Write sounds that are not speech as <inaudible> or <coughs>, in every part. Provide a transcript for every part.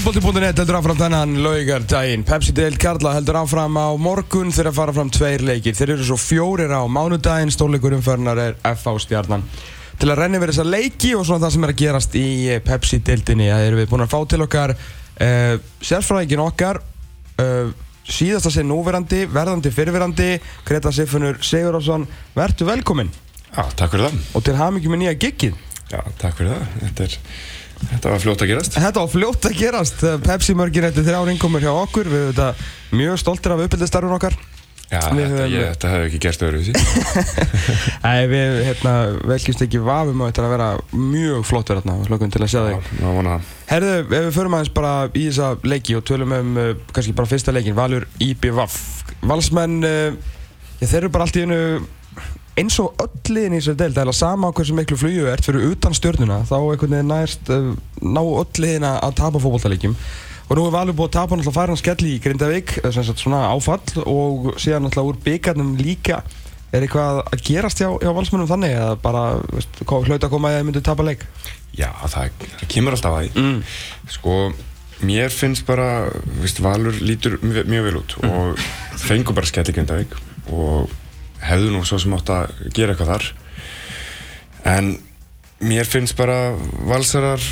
Fótbolti.net heldur áfram þennan laugardaginn. Pepsi-deild Karla heldur áfram á morgun þegar fara fram tveir leikir. Þeir eru svo fjórir á mánudaginn, stórleikur umförnar er FH stjarnan. Til að renni verið þessa leiki og svona það sem er að gerast í Pepsi-deildinni. Það eru við búin að fá til okkar uh, sérfræðingin okkar, uh, síðasta sinn núverandi, verðandi fyrirverandi, Greta Siffunur Sigurðarsson. Vertu velkominn. Já, takk fyrir það. Og til hamingjum með nýja giggið. Já, takk fyrir það. Þetta. Þetta var fljótt að gerast. Þetta var fljótt að gerast. Pepsi mörgir eftir þrjár innkomur hjá okkur. Við erum mjög stoltir af uppbyldistarfun okkar. Já, við þetta, ég, þetta hefði ekki gerst öðruvísi. <laughs> Nei, við hérna, velkjumst ekki vafum á þetta að vera mjög flott verið þarna. Hlökkum til að sjá þig. Já, vona það. Herðu, ef við förum aðeins bara í þessa leiki og tölum um uh, kannski bara fyrsta leikin, Valur IBVF. Valsmenn, uh, þeir eru bara allt í einu eins og öll liðin í þessu deild, það er sama á hversu miklu flugju ert fyrir utan stjórnuna, þá einhvern veginn nærst uh, ná öll liðin að tapa fókbóltalegjum og nú er Valur búið að tapa náttúrulega færan skell í Grindavík, svona áfall og síðan náttúrulega úr byggarnum líka er eitthvað að gerast hjá, hjá valsmennum þannig eða bara hlaut að koma eða myndið tapa leik? Já, það, það kemur alltaf að því mm. sko, mér finnst bara veist, Valur lítur mjög, mjög vel út mm. og fengur bara skell í Grindavík og hefðu nú svo sem átt að gera eitthvað þar. En mér finnst bara valsarar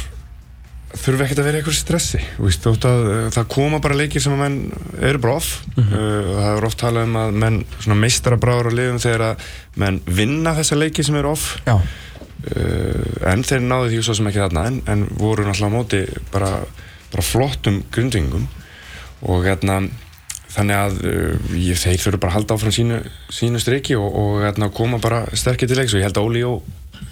þurfi ekkert að vera eitthvað stressi. Vist, að, það koma bara leikir sem að menn eru off. Mm -hmm. uh, það er oft talað um að menn meistara bráður á liðum þegar að menn vinna þessa leiki sem eru off. Uh, en þeir náðu því svo sem ekki þarna en, en voru náttúrulega á móti bara, bara flottum grundvingum. Og hérna þannig að uh, þeir þurfu bara að halda áfram sínu, sínu striki og, og hérna, koma bara sterkir til leiks og ég held að Óli og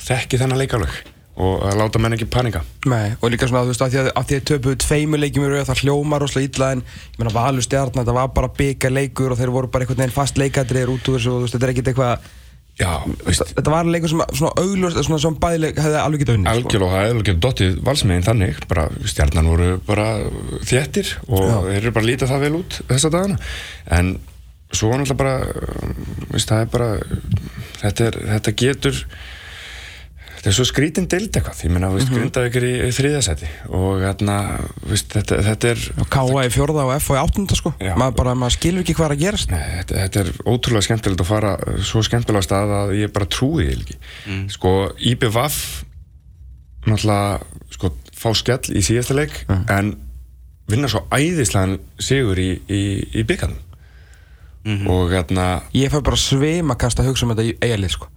þekki þennan leikalög og að láta menn ekki panika. Nei, og líka svona að þú veist að því að, að töpuðu tveimu leikjum í rauð það hljómar rosalega illa en ég menna Valur stjarnar, þetta var bara byggja leikur og þeir voru bara einhvern veginn fast leikadriðir út úr þessu og þú veist þetta er ekkert eitthvað Já, þetta var leikur sem svona auglust, svona sem bæðileg hefði alveg getið unni. Algjörlega, sko. það hefði alveg getið dottið valsmeginn þannig, bara stjarnan voru bara þéttir og Já. þeir eru bara lítið það vel út þessa dagana, en svo náttúrulega bara, veist, það er bara, þetta, er, þetta getur, þetta er svo skrítinn dild eitthvað, ég menna, mm -hmm. Grindavík er í þriðasæti og hérna, viðst, þetta, þetta er... K.A. í fjörða og F. í áttunda sko, já, maður bara, maður skilur ekki hvað að gerast. Nei, þetta, þetta er ótrúlega skemmtilegt að fara svo skemmtilega stað að ég bara trúi því ekki. Mm. Sko, IBVF, náttúrulega, sko, fá skell í síðasta leik, mm. en vinna svo æðislegan sigur í, í, í byggandum. Mm -hmm. og hérna ég fær bara svim að kasta hugsa um þetta í eiginlið sko.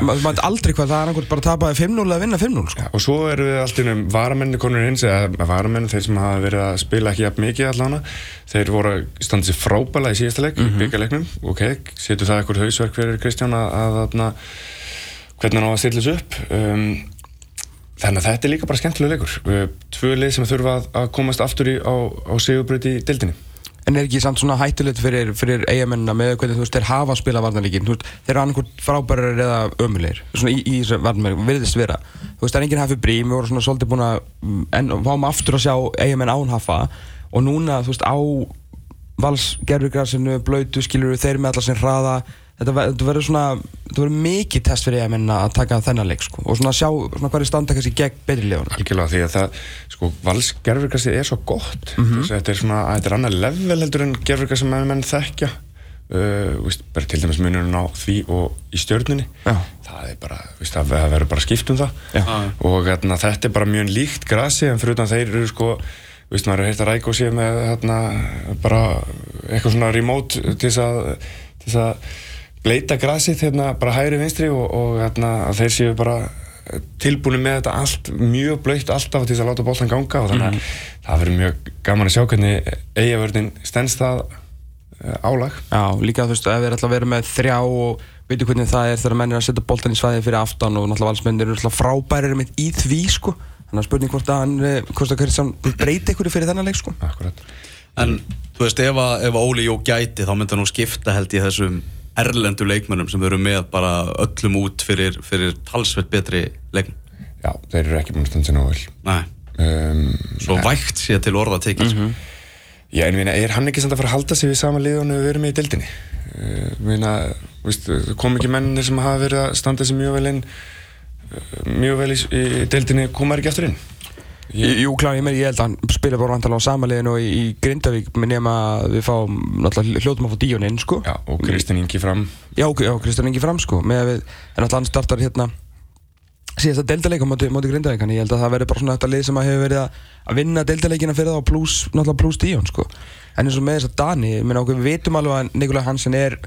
maður veit aldrei hvað það er annarkvæmt bara að tapa 5-0 eða vinna 5-0 sko. og svo eru við alltaf um varamenni konur hins eða varamenni þeir sem hafa verið að spila ekki jafn mikið allavega þeir voru að standa sér frábæla í síðasta leik mm -hmm. byggjarleiknum ok, setur það eitthvað hausverk fyrir Kristján að, að, að hvernig hann á að stilla þessu upp um, þannig að þetta er líka bara skemmtilega leikur tvö leið sem þurfa að komast aftur í, á, á En er ekki samt svona hættilegt fyrir, fyrir eigamennina með hvernig þú veist, þeir hafa að spila varnarleikin, þú veist, þeir eru annarkort frábærar eða ömulegir, svona í, í þessu varnarleikin, virðist vera. Þú veist, það er enginn hafið brím, við vorum svona svolítið búin að, en fáum aftur að sjá eigamenn án hafa og núna, þú veist, á valsgerðugrassinu, blöytu, skilur við þeir með allar sem hraða, þetta verður svona, þetta verður mikið test fyrir eigamenn að taka þennan leik, sko, og svona sjá svona hverju standa kannski gegn betri leifuna. Algjörlega, því að það, sko, valsgerðugrassið er svo gott, mm -hmm. þetta er svona, þetta er annað level heldur en gerðugrass sem menn þekkja, uh, víst, bara til dæmis munurinn á því og í stjórnunni, Já. það er bara, víst, það verður bara skipt um það, Já. og hérna, þetta er bara mjög líkt grassi, en fyrir utan þeir eru, sko, Vist, maður hefur heilt að rækja og sé með hérna, bara eitthvað svona remote til þess að bleita grasið hérna bara hægri vinstri og, og hérna þeir séu bara tilbúinu með þetta allt mjög blöytt alltaf til þess að láta bóltan ganga og þannig að mm. það verður mjög gaman að sjá hvernig eigavörðin stennst það uh, álag. Já, líka þú veist ef við erum alltaf að vera með þrjá og veitu hvernig það er þegar menn er að setja bóltan í svæði fyrir aftan og náttúrulega valsmennir eru alltaf frábærir með í því sko þannig að spurning hvort að hann, eh, hvort að Kristján breyti ykkur fyrir þennan leik sko. Akkurat. En þú veist ef að, ef að Óli Jó gæti þá myndi hann nú skipta held í þessum erlendu leikmennum sem eru með bara öllum út fyrir, fyrir talsveit betri leikmenn. Já, þeir eru ekki búin að standa sér náðu um, Svo en, vægt sé til orða tekið mm -hmm. Já, en er hann ekki samt að fara að halda sig við sama lið og við erum með í dildinni uh, kom ekki mennir sem hafa verið að standa sér mjög vel inn uh, mjög vel í, í dildinni koma ekki eftir inn? Ég- Jú, kláði, ég, meina, ég held að hann spila bara vantalega á samaliðinu og í, í Grindavík með nema að við fáum náttúrulega hljótum að fá Díón inn, sko. Já, og Kristinn Ingi fram. Já, já, Kristján Ingi fram, sko með að við, en náttúrulega hann startar hérna síðast að deildaleika móti, móti Grindavík en ég held að það verði bara svona þetta lið sem að hefur verið að, vinna deildaleikina fyrir þá pluss, náttúrulega pluss Díón, sko. En eins og með þess að Dani, ég meina okkur, við vitum alveg að Nikolaj Hansen er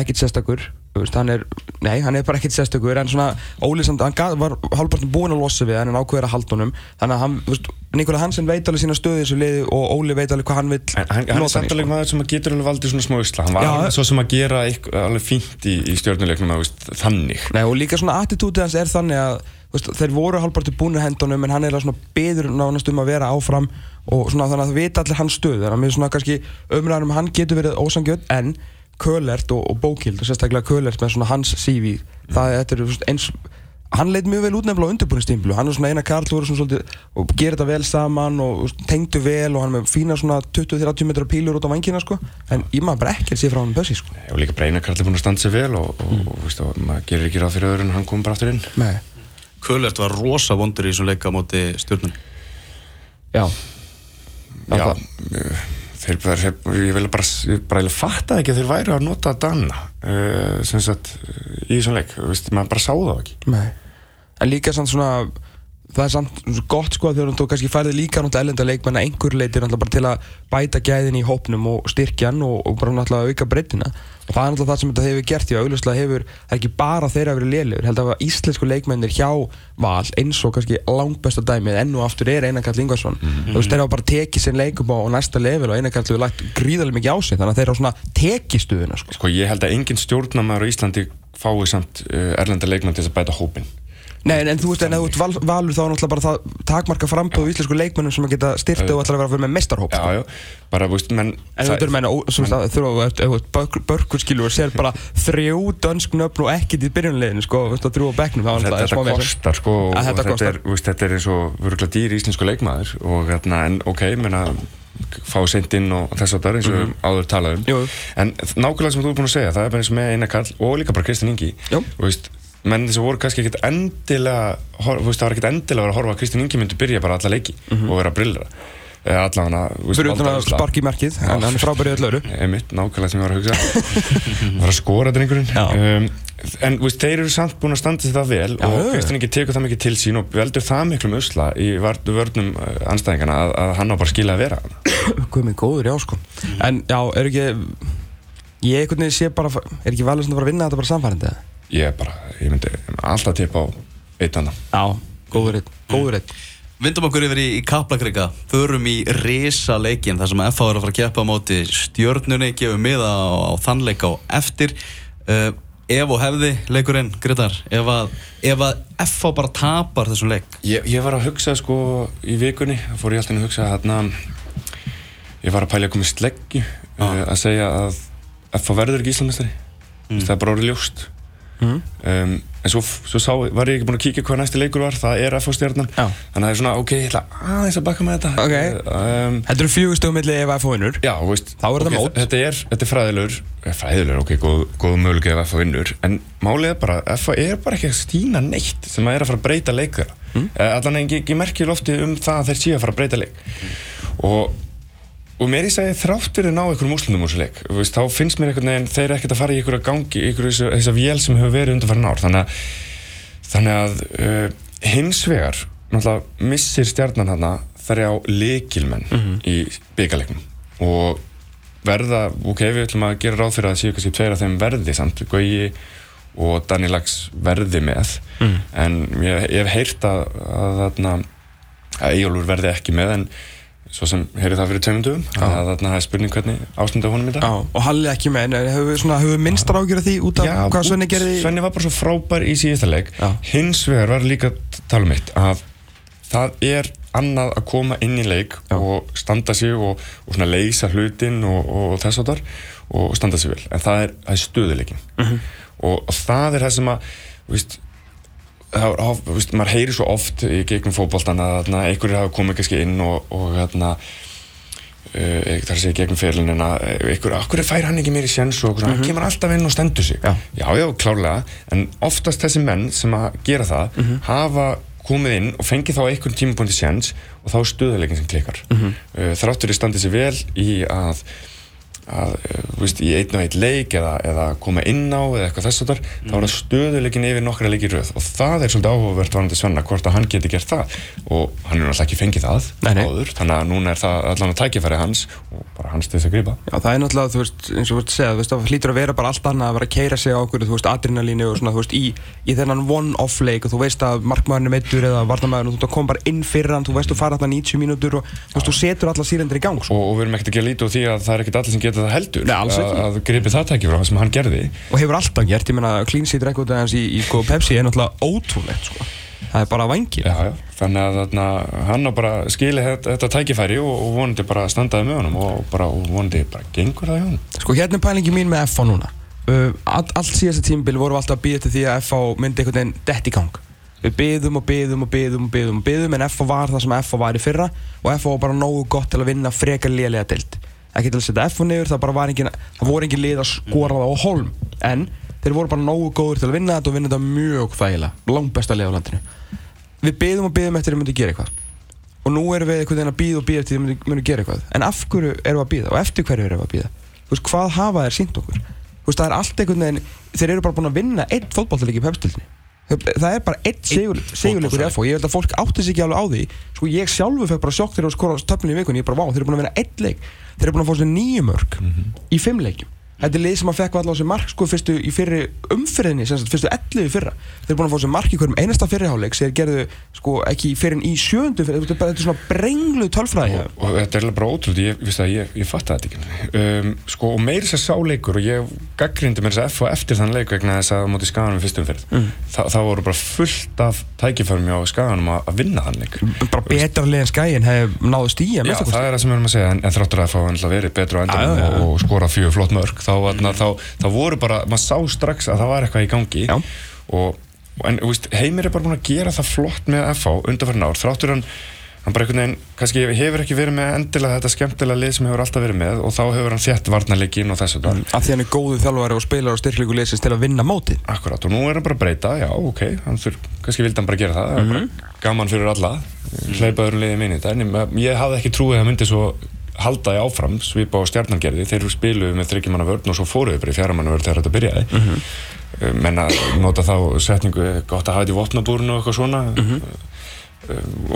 ekkit sérstakur veist, hann er, nei, hann er bara ekkit sérstakur en svona, Óli samt, hann gat, var hálfpartin búinn að losa við hann en ákveður að halda honum þannig að hann, þú veist, Nikolaj Hansen veit alveg sína stöði í þessu liði og Óli veit alveg hvað hann vil En hann, hann er samt alveg sko. maður sem að getur alveg valdið svona smá usla Hann var Já. alveg svo sem að gera eitthvað, alveg fínt í, í stjórnuleiknum að, veist, þannig Nei, og líka svona attitútið hans er þannig að þú veist, þeir voru hálfparti búin að hendunum en hann er alveg svona beður nánast um að vera áfram og svona þannig að það vita allir hans stöð þannig að mér svona kannski umræðanum hann getur verið ósangjöld en Kölert og, og Bókild og sérstaklega Kölert með svona hans CV það þetta er eins hann leit mjög vel út nefnilega á undirbúinstimplu hann er svona eina karl og gerir þetta vel saman og veist, tengdu vel og hann er með fína svona 20-30 metrar pílur út á vangina sko. En ég maður bara ekki að sé frá hann Bössi sko. Og líka Breinar Karl er búin að standa sig vel og, og, og, og maður gerir ekki ráð fyrir öðru en hann kom bara aftur inn. Nei. Kölert var rosa vondur í þessum leika á móti stjórnun Já. Já, Það- bara, ég vil bara, bara fatta ekki að þeir væri að nota Danna uh, sem sagt í þessum leik, veist, maður bara sá það ekki Nei. En líka svona það er samt gott sko að þegar þú kannski færði líka náttúrulega ellenda leikmenn að einhver leitir náttúrulega bara til að bæta gæðin í hópnum og styrkjan og, og bara náttúrulega auka breytina og það er náttúrulega það sem þetta hefur gert því að auðvitað hefur, það er ekki bara þeirra að vera lélegur. Held að íslensku leikmennir hjá val eins og kannski langbesta dæmið enn og aftur er Einar Karl Ingvarsson. Þú veist þeir hafa bara tekið sinn leikum á, næsta level og Einar Karl hefur lagt gríðarlega mikið á sig þannig að þeir hafa svona tekið stuðuna sko. Sko ég held að engin stjórnamaður á Íslandi fái samt uh, erlenda leikmann til að bæta hópin Nei, en, þú veist, en ef þú ert val, valur þá er náttúrulega bara það takmarka framböð í íslensku leikmennum sem að geta styrta og ætlar að vera að vera með mestarhóp Já, sko. já, bara, veist, menn En þú veist, menna, þú veist, að ef þú ert börkur skilur og sér bara þrjú dönsk nöfn og ekkert í byrjunleginu, sko, þú veist, að þrjú á það var þetta, náttúrulega þetta smá vesen. kostar sko og Að þetta þetta, er, veist, þetta er eins og vöruglega dýr íslensku leikmaður og hérna, en ok, menna fá seint inn og þess að það eins og mm áður talaðum Jú. en nákvæmlega sem þú er búin að segja, það er bara eins með Einar Karl og líka bara Kristinn Ingi. Og veist, menn þess að voru kannski ekkert endilega það var ekkert endilega að vera að horfa að Kristinn Ingi myndi byrja bara alla leiki og vera að brillera eða allavega Fyrir utan að sparki í markið, en hann er frábærið öll öru. Einmitt, nákvæmlega sem ég var að hugsa <laughs> var að skora drengurinn um, en veist, þeir eru samt búin að standa þetta vel Já, og já. Kristinn ekki tekur það mikið til sín og veldur það miklum usla í vörn- vörnum uh, anstæðingana að, að hann á bara skila að vera <coughs> minn góður, já, sko. En, já, er ekki, ég einhvern veginn sé bara, er ekki fara að vinna þetta bara samfærandi, eða? Ég er bara, ég myndi alltaf tippa á eitt annan Já, góður eitt, góður eitt. Vindum okkur yfir í, í Kaplakrika, förum í risa leikin þar sem FH er að fara að keppa á móti stjörnunni, gefum miða á, á þann leik á eftir. Uh, ef og hefði leikurinn, Gretar, ef að, ef að FH bara tapar þessum leik. ég, ég var að hugsa sko í vikunni fór ég alltaf að hugsa hérna ég var að pæla að koma í sleggju uh, að segja að FH verður ekki Íslandmestari það er bara orðið ljóst Mhm. um, en svo, svo sá, var ég ekki búin að kíkja hvað næsti leikur var, það er FH stjarnan þannig að það er svona, ok, ég ætla aðeins að baka með þetta Ok. um, Þetta eru fjögustöðum milli ef fá vinnur. Já, þú veist Þá er þetta mót. Þetta er, þetta er fræðilegur eh, Fræðilegur, ok, góð, góð mögulega ef FH vinnur En málið er bara, FH er bara ekki að stína neitt Sem að er að fara að breyta leik þeirra mm. Allan en ég, ég merki lofti um það að þeir séu að fara að breyta leik Og Og mér ég segi þrátt fyrir að ná einhverjum úrslutum úr þessu leik veist, Þá finnst mér einhvern veginn Þeir eru ekkert að fara í einhverja gangi Einhverju þessa, þessa vél sem hefur verið undanfærin ár. Þannig að, þannig að uh, Hins vegar Náttúrulega missir stjarnan hana Þar á leikilmenn í byggarleiknum Og verða Ok, við ætlum að gera ráð fyrir að séu kannski tveir af þeim verði samt Gauji og Daniel Lax verði með. En ég, ég hef heyrt að, að, að, að Eyjólfur verði ekki með En svo sem heyrði það fyrir tveimundum að þarna það er spurning hvernig ástunda honum í dag. Já, og Halli ekki með, en hefur við minnstar ágjörð því út af hvað Svenni gerði? Í... Svenni var bara svo frábær í síðasta leik. Já. hins vegar var líka að tala um eitt að það er annað að koma inn í leik Já. og standa sig og, og svona leysa hlutin og, og þess að þar og standa sig vel, en það er, er stöðuleikin Mhm. og, og það er það sem að veist, það, veist, maður heyri svo oft í gegnum fótboltan að þarna, einhverjir hafa komið kannski inn og, og hérna Uh, það er að segja gegnum ykkur, okkur fær hann ekki meiri sjens og mm hann kemur alltaf inn og stendur sig. Já. já, já, klárlega en oftast þessi menn sem að gera það hafa komið inn og fengið þá einhvern tímapunkti séns og þá er stöðuleikin sem klikkar. Mm -hmm. þráttur í standið sér vel í að að, eh, þú veist, í einn og einn leik eða, eða koma inn á eða eitthvað þess að þar mm. þá er það stöðuleikin yfir nokkra leikir rauð og það er svolítið áhugavert varandi Svenna hvort að hann geti gert það og hann er náttúrulega ekki fengið það nei, nei. áður þannig að núna er það allan að tækifæri hans og bara hans til þess að gripa Já það er náttúrulega, þú veist, eins og þú veist að segja þú veist, það hlýtur að vera bara allt annað að vera að keira sig á okkur þú veist, adrenalínu og svona, þú veist, í, í þennan one-off leik og þú veist að markmaðurinn meittur eða varnamæðurinn þú kom bara inn fyrir hann þú veist, þú fara þarna 90 mínútur og þú veist, þú setur alla sírendir í gang sko. og, og við erum ekkert ekki að líta úr því að það er ekkert allir sem geta það heldur. Nei, að gripi það tækja frá það sem hann gerði. Og hefur alltaf gert, ég menna clean sheet record aðeins í, í sko, Pepsi er náttúrulega ótrúlegt sko. það er bara vangir já, já. þannig að þarna, hann á bara skili þetta, þetta tækifæri og, og vonandi bara standaði með honum og, bara, og vonandi bara gengur það í honum. Sko hérna er pælingi mín með FH núna. Uh, all, allt síðasta tímbil vorum alltaf að býða til því að FH myndi einhvern veginn dett í gang. Við byðum og byðum og byðum og byðum og byðum en FH var það sem FH var í fyrra og FH var bara nógu gott til að vinna frekar lélega dild ekki til að setja F niður, það bara var engin það voru engin lið að skora það á holm en þeir voru bara nógu góður til að vinna þetta og vinna þetta mjög þægilega. Langt besta lið á landinu. Við byðum og byðum eftir að þið myndi gera eitthvað. Og nú erum við einhvern veginn að byða og byða eftir að þið myndi gera eitthvað. En af hverju erum við að byða og eftir hverju erum við að byða þú veist, hvað hafa þær sínt okkur? Þú veist, það er allt einhvern veginn þeir eru bara búin að vinna einn fótballtaleik í pepstildinni það er bara eitt segjuleikur í FH ég held að fólk átti sig ekki alveg á því. Sko ég sjálfu fekk bara sjokk þegar ég að skora töfnum í vikunni. Ég er bara vá, þeir eru búin að vinna eitt leik. Þeir eru búin að fá sér nýju mörg mm -hmm. í fimm leikjum Þetta er lið sem að fekk allavega sér mark sko fyrstu í fyrri umfyrðinni, fyrstu 11 í fyrra. Þeir eru búin að fá sér mark í hverjum einasta fyrriháleik sem þeir gerðu sko ekki fyrir í sjöndu fyrir, þetta er svona brenglu tölfræði. Og, og þetta er bara ótrúlega, ég, ég, ég, ég fatt það ekki. Um, sko og meiri sér sáleikur og ég gaggrindi mér þess að F og eftir þann leik vegna þess að móti skaganum fyrstum fyrr. Mm. Þa, það voru bara fullt af tækiförmi á skaganum að, að vinna þann leik. Bara betra leginn skæin hefur náðu stíja. Já, það er það sem við erum að segja en, en þráttur að það fá þá, mm. þá, þá voru bara, maður sá strax að það var eitthvað í gangi Já. og en, veist, Heimir er bara búin að gera það flott með FH undanferðin ár, þráttur hann hann bara einhvern veginn, kannski hefur ekki verið með endilega þetta skemmtilega lið sem hefur alltaf verið með og þá hefur hann þett varnarleikin og þessu mm. Af því hann er góðu þjálfari og spilar og styrklíku liðsins til að vinna móti Akkurát, og nú er hann bara að breyta, já, ok þurr, kannski vildi hann bara gera það, mm -hmm. gaman fyrir alla, hleypaður um liðið minni en ég hafði ekki trúið að myndi svo halda í áfram, svipa á stjarnangerði þeir eru spiluð með þryggjumanna vörn og svo fóruðu bara í fjaramanna vörn þegar þetta byrjaði. Mm -hmm. menna, nota þá setningu gott að hafa þetta í vopnabúrunu og eitthvað svona. Mm -hmm.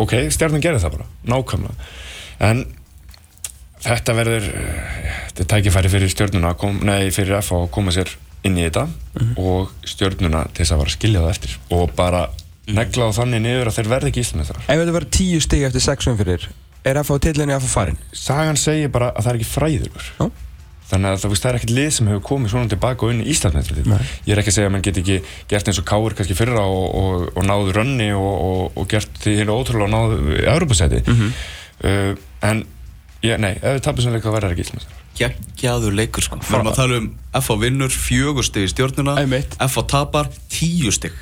ok, stjarnan gerir það bara, nákvæmlega. En þetta verður þetta er tækifæri fyrir stjörnuna kom, nei, fyrir FH að koma sér inn í þetta mm -hmm. og stjörnuna til þess að vara skiljað eftir. Og bara negla á þannig niður að þeir verði ekki íslum með það Verður er FH tillinni FH farin? Sagan segir bara að það er ekki fræður Já. þannig að það er ekkert lið sem hefur komið svona tilbaka og inn í Íslandsmetrið ég er ekki að segja að mann get ekki gert eins og Káur kannski fyrra og, og, og náðu rönni og, og gert því hérna ótrúlega og náðu Europasæti mm -hmm. uh, en ég, nei, ef við tapum svona leika að vera ekki Íslandsmetrið Gægjaður leikur sko. Við erum að tala um FH vinnur fjögur stygg í stjórnuna FH tapar tíu stygg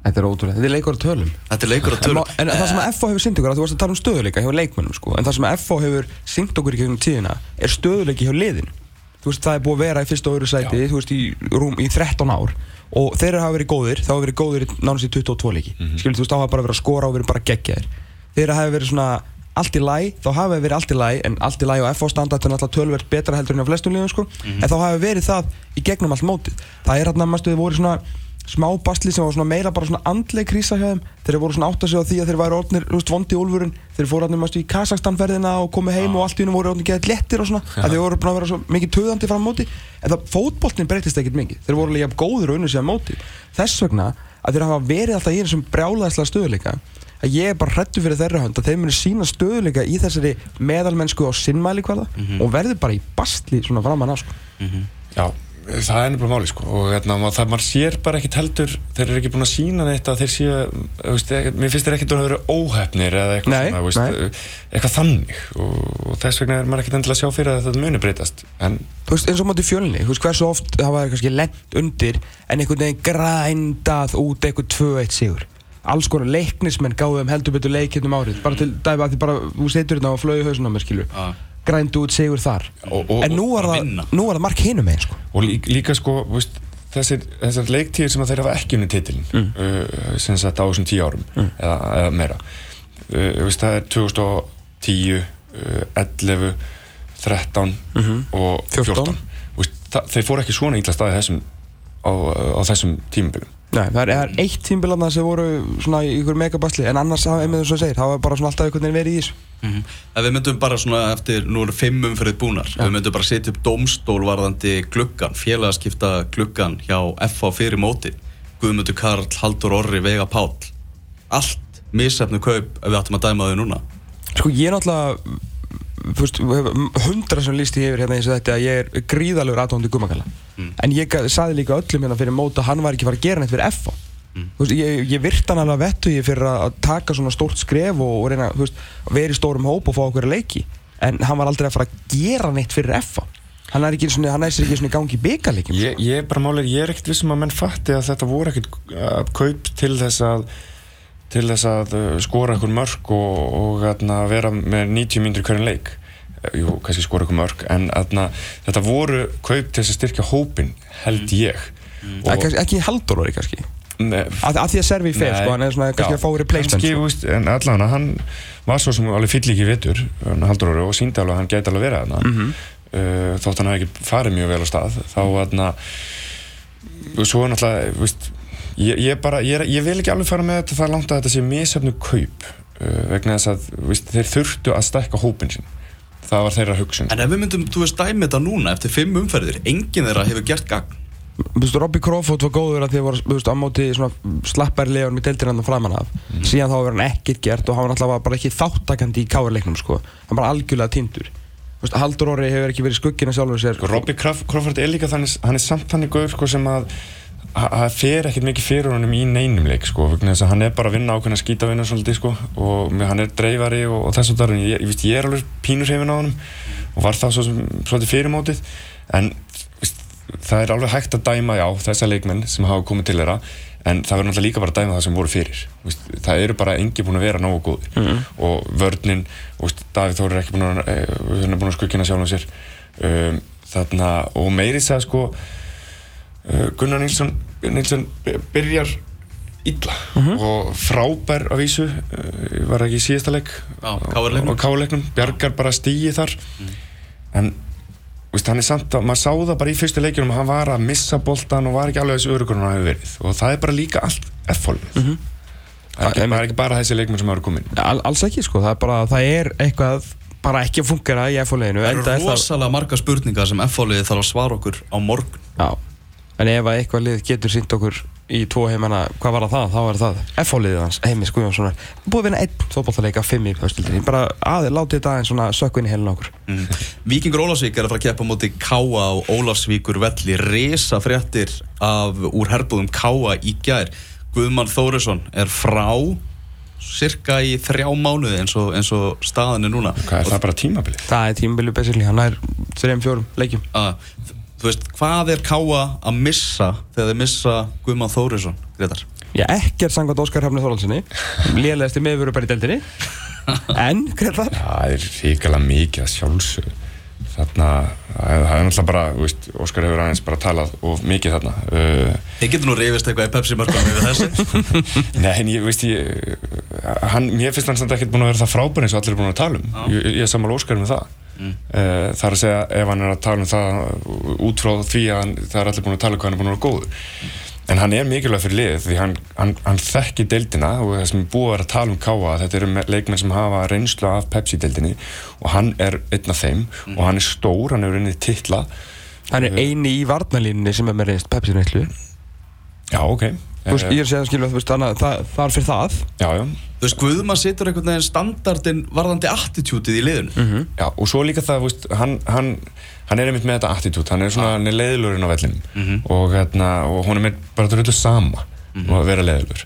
Þetta er ótrúlega, þetta er leikur á tölum. Þetta er leikur á tölum. En, en það sem að FH hefur synt ykkur, þú varst að tala um stöðuleika hjá leikmennum sko En það sem að FH hefur synt okkur í gegnum tíðina er stöðuleiki hjá liðin Þú veist, það er búið að vera í fyrsta og öðru sæti, Já. þú veist, í, rúm, í 13 ár Og þeir hafa verið góðir, þá hafa verið góðir nánast í 22 leiki. Mm -hmm. Skilur, þú veist, þá hafa bara verið að skora og verið bara geggjaðir. Þeir hafa verið svona allt í læ, þá hafa verið allt í læ En allt í læ og FH standart er náttúrulega tölverð betra heldur en á flestum liðum sko. Mm -hmm. En þá hafa verið það í gegnum allt mótið. Það er hérna, maður stuði, voru svona smá bastli sem var svona meira bara svona andleg krísa hjá þeim þeir voru svona átt að segja á því að þeir væri orðnir vondi úlfurinn þeir fóru allir í Kazakstan-ferðina og komið heim ah. og allt í húnum voru orðin geðið lettir og svona ja. að þeir voru búin að vera svo mikið töðandi fram á móti en það fótbollin breytist ekkert mikið þeir voru líka góður og unnur síðan móti þess vegna að þeir hafa verið alltaf í þessum brjálæðislega stöðuleika að ég er bara hrettu fyrir þeirra hönd að þeir muni sína stöðuleika í þessari meðalmennsku og sinnmæli hverða mm -hmm. og verður bara í bastli svona framann að sko. mm -hmm. Já, það er nefnilega máli sko. Og hérna, það maður sér bara ekkert heldur þeir eru ekki búin að sína þetta þeir séu, veist, mér finnst þeir ekkert að vera óhefnir eða eitthvað nei, svona, veist, eitthvað þannig. Og, og þess vegna er maður ekkert endilega að sjá fyrir að þetta muni breytast. En Þú veist eins og mátu fjölni, þú veist hversu oft það var kannski lent undir en einhvern veginn grændað út eitthvað 2-1 sigur? Alls konar leiknismenn gáðum heldur betur leikinn um árið bara til dæfa að því bara þú setur þetta á flögu ah grændu út sigur þar. Og, og, en nú var, það, það mark hinum einn sko. og líka, líka sko veist, þessir, þessar leiktíðir sem þeir hafa ekki unni titilin mm. uh, sem sagt á þessum tíu árum eða, eða meira. Uh, veist, það er 2010 uh, 11 13 og 14, 14. Þú veist, það, þeir fóru ekki svona ítla staði þessum á, á þessum tímabilum Nei, það er, það eitt tímbil sem voru svona í ykkur megabasli en annars, einmitt eins og þú segir, það var bara svona alltaf einhvern veginn verið í þessu. Ef við myndum bara svona eftir, nú eru fimm umferðið búnar, ef við myndum bara setja upp dómstól varðandi gluggan, félagaskipta gluggan hjá FH fyrir móti, Guðmundur Karl, Haldur Orri, Vega Páll, allt misefnu kaup ef við ættum að dæma þau núna. Sko ég er náttúrulega þú veist, hundra sem líst ég yfir hérna eins og þetta að ég er gríðalegur aðtóndi gummakalla en ég sagði líka öllum hérna fyrir mót að hann var ekki fara að gera neitt fyrir FA Þú veist, ég, ég virt hann alveg að vettu ég fyrir að taka svona stórt skref og, og reyna veist, að í stórum hóp og fá okkur að leiki. En hann var aldrei að fara að gera neitt fyrir FA hann er ekki svona, hann er sér ekki svona í gangi í byggarleikim Ég, ég er bara málega, ég er ekkert vissum að menn fatti að þetta voru ekkert uh, kaup til þess að til þess að uh, skora einhver mörg og, og atna, vera með 90 myndir hverjum leik jú, kannski skora einhver mörg en atna, þetta voru kaup til þess að styrkja hópin held ég Það er kannski- ekki Haldur orði kannski að, að því að servi Nei. sko, hann er svona kannski Já, að fá replacement kannski, sko. veist, en allan hann var svo sem alveg fyll ekki vittur haldur orði og síndi alveg að hann gæti alveg verið þarna Mhm. uh, þótt hann hafi ekki farið mjög vel á stað þá aðna svo er náttúrulega veist, ég, ég, bara, ég, ég vil ekki alveg fara með þetta það langt að þetta sé misöfnu kaup uh, vegna þess að veist, þeir þurftu að stækka hópin sín það var þeirra hugsun En ef við myndum, þú veist, dæmi þetta núna eftir fimm umferðir, enginn þeirra hefur gert gagn. Þú veist, Robbie Crawford var góður að því að voru þú veist, á móti svona slappari leðunum í deildir hann framan af Mhm. síðan þá var hann ekkert gert og hann var náttúrulega bara ekki þáttakandi í káarleiknum sko. hann var algjörlega tindur Þú veist, Haldur Orri hefur ekki verið í skuggina sjálfur sér Sko, Robbie Craw- Crawford er líka þannig hann er samt þannig gaur sko, sem að það fer ekkert mikið fyrir honum í neinum leik sko, þess að hann er bara að vinna ákveðna skítavinna svolítið sko, og hann er dreifari og, og þess og þar ég, ég, ég er alveg pínur hefin á honum og var það svo svolítið fyrir mótið en það er alveg hægt að dæma já, þessa leikmenn sem hafa komið til þeirra en það verður náttúrulega líka bara að dæma það sem voru fyrir það eru bara engi búin að vera nógu góðir. Og vörninn og veist, Davíð Þór er ekki búin að, eh, að skuggina sjálf um sér. Um, þarna, og meiri segja sko Gunnar Nilsson, Nilsson byrjar illa og frábær að vísu uh, var ekki í síðasta KR-leiknum. á káleiknum, bjargar bara stíi þar. En veist, hann er samt að, maður sá það bara í fyrstu leikjunum að hann var að missa boltan og var ekki alveg þessu örugur hann hafi verið. Og það er bara líka allt F-fólkið. Það, er Ja, ekki- einmitt. það er ekki bara þessi leikmenn sem eru komin. Al, alls ekki sko, það er bara það er eitthvað bara ekki að fungera í F-leginu Það eru rosalega marga spurningar sem FH-liði þarf að svara okkur á morgun. Já, en ef að eitthvað lið getur sínt okkur í tvo heimana, hvað var það? Þá? Var það F-liðið hans, Heimis Guðjónssonar. Búið að vinna einn fótballtaleika fimm í höstildinni bara aðeins látið þetta aðeins svona sökku inn í helin okkur. Mm. Víkingur Ólafsvík er að fara að keppa á móti Káa á Ólafsvíkur velli. Resa fréttir af úr herbúðum Káa í gær. Guðmann Þórisson er frá cirka í þrjá mánuði eins og, eins og staðan er núna. Hvað er það bara tímabilið? Það er tímabilið basically, hann er þreim fjórum leikjum. Að, þú veist, hvað er Káa að missa þegar þeir missa Guðmann Þórisson, Gretar? Já, ekkert sangað Óskar Hrafni Þorvaldsinni lélegasti meðveru bara í deildinni. <laughs> En, Gretar það er ríkala mikið að sjálfsög þarna, það er er náttúrulega bara þú veist, Óskar hefur aðeins bara talað of mikið þarna. Uh, Þið getur nú reyfist eitthvað í Pepsi mörgum yfir þessu. <laughs> Nei, en ég veist ég hann, mér finnst hann samt ekkert búin að vera það frábær eins og allir er búin að tala um. Ég, ég er mm. það er að segja ef hann er að tala um það út frá því að hann, það er allir búin að tala um hvað hann er búin að vera góður. En hann er mikilvæg fyrir liðið því hann, hann, hann þekki deildina og það sem er búið að tala um Káa þetta eru me- leikmenn sem hafa reynslu af Pepsi-deildinni og hann er einn af þeim og hann er stór, hann hefur unnið titla. Hann er eini í varnalínunni sem er með reynst Pepsi-neyslu Já, ok veist, ég er að segja skilja, þú veist, þannig að það, það er fyrir það. Já, já. Þú veist, Guðmann setur einhvern veginn standardin varðandi attitútið í liðinu. Já, og svo líka það, veist, hann, hann, hann er einmitt með þetta attitút, hann er svona, hann er leiðilurinn á vellinum. Og, hérna, og hún er með bara dröldu sama og að vera leiðilur.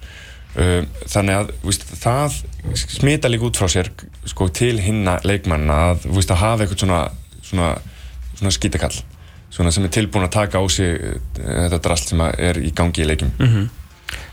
Um, þannig að veist, það smita líka út frá sér sko, til hinna leikmanna að, veist, að hafa eitthvað svona, svona, svona skítakall. Svona sem er tilbúin að taka á sig eh, þetta drast sem er í gangi í leikjum.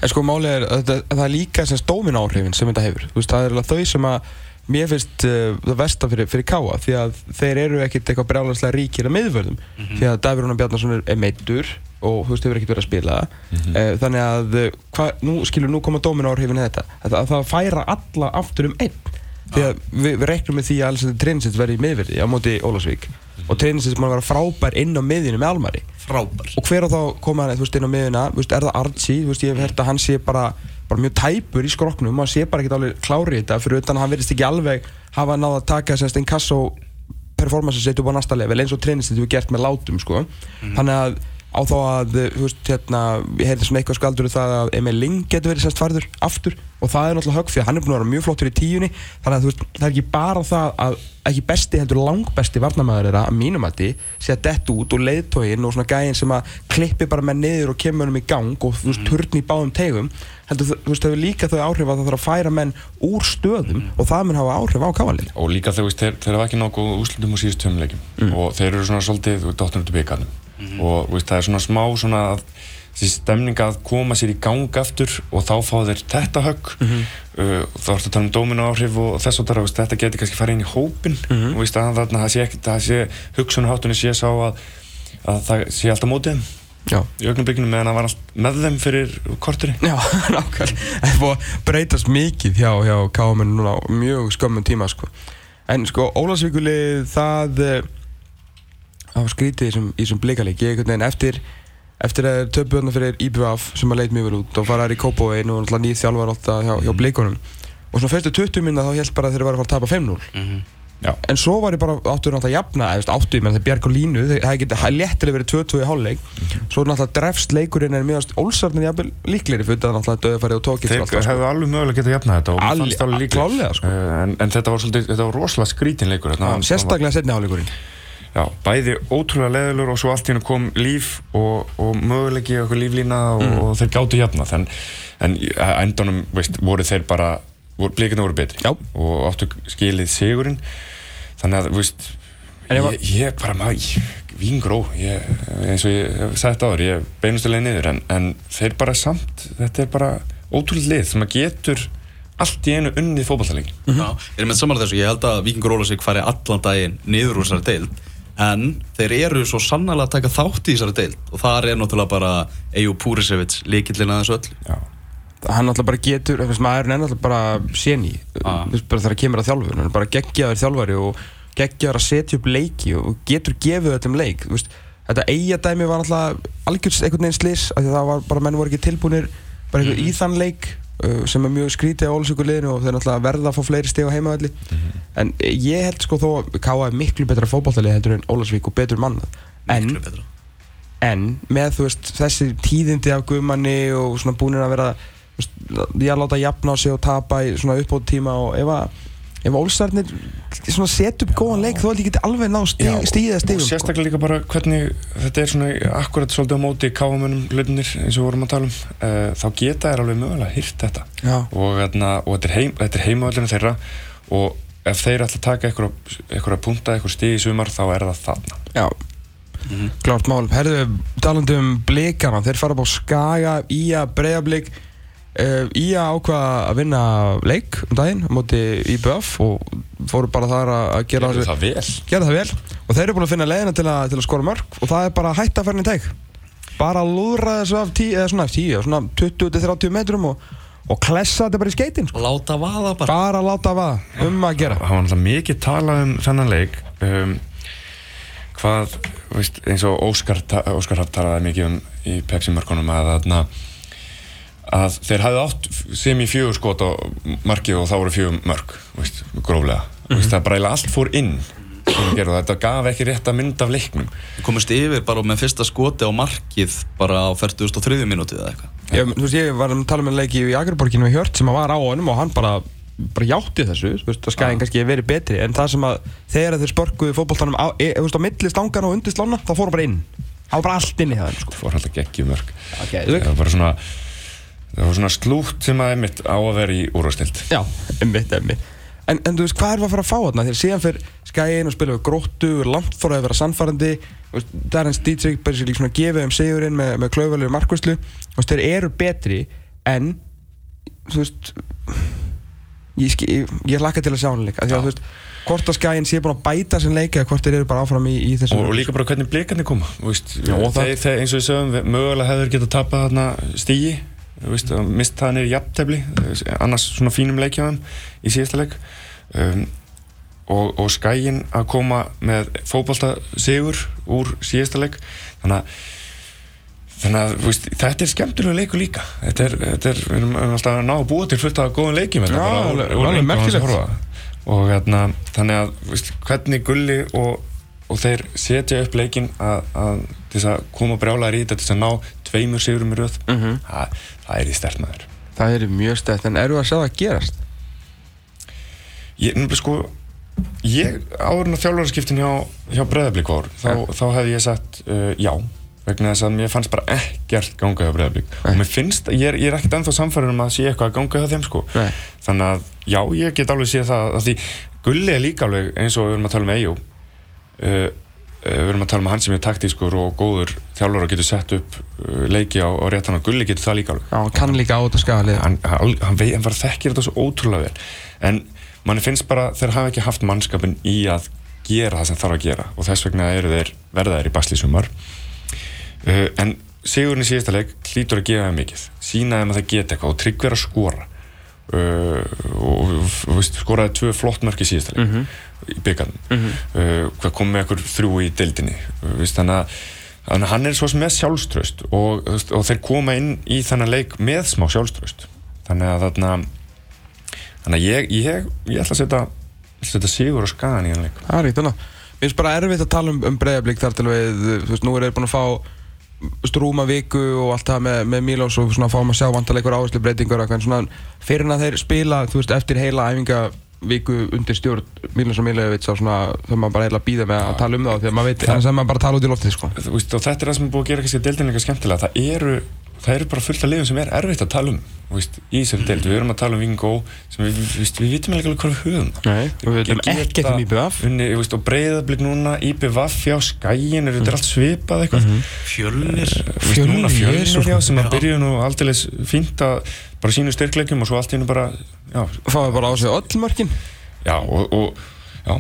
En sko málið er að það er líka sem stómin áhrifin sem þetta hefur. Veist, það er alveg þau sem að mér finnst uh, það versta fyrir, fyrir Káa því að þeir eru ekkert eitthvað brjálagslega ríkir að miðvörðum. Því að Davíð Rúnar Bjarnason er, er meittur og þú veist, hefur ekkert verið að spila. Mm þannig að, uh, hva, nú skilur nú koma dómin áhrifin í þetta. Að, að það færa alla aftur um einn. Því að við, við reiknum með því að Alessandr Trinsins verði í miðverði á móti Ólasvík og Trinsins mann vera frábær inn á miðjunu með Almari Frábær. Og hver á þá koma hann þú veist, inn á miðjuna, þú veist, er það Archie? Þú veist, ég hef hert að hann sé bara, bara mjög tæpur í skroknum hann sé bara ekkert alveg klári í þetta. Fyrir utan að hann verðist ekki alveg hafa náða að taka þess að inkasso performance setja upp á næsta level eins og Trinsins hefur gert með látum sko. þannig að á þá að þú veist, hérna, ég heyrði svona eitthvað skaldur um það að Emil Ling getur verið sérst farður aftur og það er náttúrulega högg því að hann er búin að vera mjög flottur í tíunni. Þannig að þú veist, það er ekki bara það að ekki besti heldur langbesti varnamæður er að mínum að því sé að dett út og leiðtógin og svona gæðin sem að klippi bara með niður og kemur um í gang og þú veist, turn í báðum tegum. Heldur þú veist, það er líka þau áhrif að það þarf að færa menn úr stöðum og það mun hafa áhrif á kávalið og líka þegar þeir, þeir hafa ekki nokkuð úslutum úr síðust tveim leikjum. Og þeir eru svona svolítið dottur út í byggarnum og þú veist, það er svona smá svona að þessi stemning að koma sér í gang aftur og þá fá þeir þetta högg. Uh, þá ertu að tala um dóminu áhrif og þess og þar, þetta getur kannski farið inn í hópin og veist, að þarna það sé, sé hugsunaháttunni sé sá að, að það sé alltaf mótið Já, í augnablikinu meðan það var allt með þeim fyrir korturi Já, <laughs> nákvæmlega. Það er búið að breytast mikið hjá, hjá KM núna á mjög skömmum tíma, sko. En sko, Ólasvíkuli, það, eh, það var skrítið í þessum, blikalík. Ég einhvern veginn eftir, eftir að töpuðna fyrir IBF sem að leit mjög vel út og fara þær í Kópavegin og náttúrulega nýð þjálfar alltaf hjá, hjá blikunum. Og svona fyrstu 20 minna þá held bara að þeir væri að fara að tapa 5-0. Já. En svo var ég bara áttur náttúrulega að jafna, eða áttur, menn það bjarg og línu, þeir- það geti léttilega verið 2-2 í hálfleik. Svo náttúrulega drefst leikurinn en mjög Ólsarnir jafnvel líklegri fyrir það náttúrulega döðfæri og tókist þeir allt það, sko. hefðu alveg mögulega getað jafnað þetta það líklegt. klálega, sko. Eh, en, en þetta var svolítið, þetta var rosalega skrítin leikur Sérstaklega setni hálfleikurinn. Já, bæði ótrúlega leðilur og svo allt hennu kom líf og, og mögulegi og eitthvað líflína og, Mm. og þeir gáttu jafna en, en að endanum veist, voru þeir bara, blíkina voru betri. Já. og áttu skilið sigurinn. Þannig að veist, En ef að- ég, ég bara maður vingró, ég, eins og ég hef sagt áður, ég beinustilega niður. En, en þeir bara samt, þetta er bara ótrúlega lið sem að getur allt í einu unnið fótballtalegin Já, ég er með samanlega þessu, ég held að Víkingur Ólasík fari allan daginn niður úr þessari deild en þeir eru svo sannlega að taka þátt í þessari deild. Og þar er náttúrulega bara Eju Púrisevits líkillin að þessu öllu. Já. Hann náttúrulega bara getur, þú veist, maðurinn er náttúrulega bara séni, Ah. bara þegar kemur að þjálfur, hann er bara geggjaður þjálfari og geggjaður að setja upp leiki og getur gefið öllum leik, þú veist, þetta eigadæmi var náttúrulega algjörst einhvern veginn slis, að það var bara, menn voru ekki tilbúinir bara einhver í þann leik sem er mjög skrítið á Ólasvíkuliðinu og þeir náttúrulega verða að fá fleiri steg á heimavalli, en ég held sko þó að K.A. er miklu betra fótballtalið heldur en Ólasvík og betur mannað, en en með veist þessi tíðindi af guðmanni og svona búinir að vera veist, ég að láta jafna á sig og tapa í svona uppbóð tíma og ef að ef Ólsarnir svona set upp góðan leik þó held ég geti alveg ná stíð, stíða og stíðum sko. sérstaklega líka bara hvernig þetta er svona akkurat svolítið á móti káamönnum hlutinir eins og við vorum að tala um uh, þá geta þær alveg mögulega hýrt þetta. Já. og, hérna, og þetta er, heim, þetta er heimavöldinu þeirra og ef þeir ætla að taka einhverja, einhverja punta, einhver stíð í sumar þá er það þarna. Já. Klárt mál, herðu, talandi um blikana, þeir fara upp á Skaga, Ía, Breiðablík uh, Ía ákvað að vinna leik um daginn á móti IBF og fóru bara þar að að gera Gerðu það vel. Gera það vel. Og þeir eru búin að finna leiðina til að, til að skora mörg og það er bara að hætta að ferna í teik bara að lúðra þessu af 10 eða svona, 10, svona 20-30 metrum og, og klessa þetta bara í skeitin sko. Láta vaða bara. Bara að láta vaða um að gera. Það var náttúrulega mikið talað um þennan leik um, hvað, veist, eins og Óskar, Óskar Hrapp talaði mikið um í Pepsi-mörkunum að, að, að þeir hafði átt sem í fjögur skot á markið og þá voru fjögur mörg, veist, gróflega. Veist, það bara eiginlega allt fór inn þetta gaf ekki rétt að mynd af leiknum. Komist yfir bara með fyrsta skoti á markið bara á 43. minúti eða eitthvað. Ég, veist, ég var að tala með leiki í Agerborginu með Hjört sem að var á honum og hann bara bara játti þessu, þú veist, að skæðin kannski verið betri. En það sem að þegar þeir spörkuði fótboltanum á, e, þú veist, á milli stangan og undir slána þá fóru bara inn, það var bara allt inn í það sko. fór alltaf geggjum mörg okay, það var bara svona það var svona slútt sem að einmitt á að vera í úrvastild Já, emmitt, emmitt En, en þú veist, hvað er að fara að fá þarna? Þegar síðan fyrir skæin og spila við gróttu, langt fór að vera sannfærandi. Það er hans DJ líka svona að gefa um sigurinn með, með klauvalegu veist, þeir eru betri en þú veist ég, ég, ég laka til að sjá hann líka því að þú veist, hvort að skæin sé búin að bæta sem leik eða hvort þeir eru bara áfram í, í þessu og, og líka bara hvernig blikarnir koma það- eins og við sögum mögulega hefur getað tapað þarna stígi veist, mist það niður jafntefli annars svona fínum leikjaðum í síðasta leik. Um, og, og skæin að koma með fótbolta sigur úr síðasta leik. Þannig að Þannig að veist, þetta er skemmtilega leikur líka. Þetta er, þetta er, við erum alltaf að ná að búa til fullt af góðum leikjum þetta Já. Og hérna, þannig að, veist, hvernig gulli og, og þeir setja upp leikin að, að að koma brjálæðir í þetta til að ná tveimur sigurum í röð. Mhm. það, það er í stert maður það er mjög stætt, en eru að sjá það gerast? Ég, nefnilega sko ég, áður en að þjálfarskiptin hjá, hjá Breiðablík var, þá, þá hefði ég sagt uh, já, vegna þess að mér fannst bara ekkert ganga hjá Breiðablík og mér finnst, ég er, ég er ekkert ennþá samfæður um að sé eitthvað að ganga hjá þeim sko. Nei. þannig að já, ég get alveg séð það að því Gulli er líka alveg eins og við erum að tala um uh, uh, við erum að tala um hann sem er taktískur og góður þjálfur og getur sett upp uh, leiki á, á réttan og Gulli getur það líka alveg Já, hann kann líka á þetta skaga liða hann, hann, hann, hann var þekkir þetta svo ótrúlega vel en manni finnst bara þeir hafa ekki haft mannskapin í að gera það sem þarf að gera og þess vegna eru þeir verðaðir í basli sumar uh, en sigurinn í síðasta leik hlýtur að gefa þeim mikið sína þeim að það geta eitthvað og tryggver að skora uh, og, og, og skoraði tvö flott mörk í síðasta leik í byggarnum uh, hvað kom með ekkur þrjú í deildinni? Uh, veist, þannig að hann er svo sem með sjálfströst og, og þeir koma inn í þennan leik með smá sjálfströst þannig að þarna þannig að ég, ég, ég ætla að setja setja sigur og skagan í hann leik. Það er ekkert annað. Mér finnst bara erfitt að tala um, um breyðablík þar til við, þú veist, nú er þeir búin að fá strúma viku og allt það með, með Mílós og svona fáum að sjá vantarleikur áherslu breytingur og eitthvað en svona fyrir en að þeir spila, þú veist, eftir heila æfingaviku undir stjórn Mílós og Mílevits og svona þau maður bara heila býða með að tala um það að maður veit, þannig að maður bara tala út í loftið, sko. Þú veist, og þetta er það sem er búið að gera kannski deildin eitthvað skemmtilega það eru, það eru bara fullt af liðum sem er erfitt að tala um þú veist, í þessari deild, við erum að tala um Vingó sem við, við, við, vitum ekki alveg hvað við höfum Nei, og við veitum ekkert um IBF. unni, þú veist, og breyðablík núna, IBVF já, skæin, er þetta allt svipað eitthvað. Fjölnir. Veist, núna Fjölnir, fjölnir Jesus. já, sem að byrja nú aldrei fínt að bara sínu styrkleikjum og svo allt í hennu bara já, Fáðu bara á sig öll mörkin. já og, og já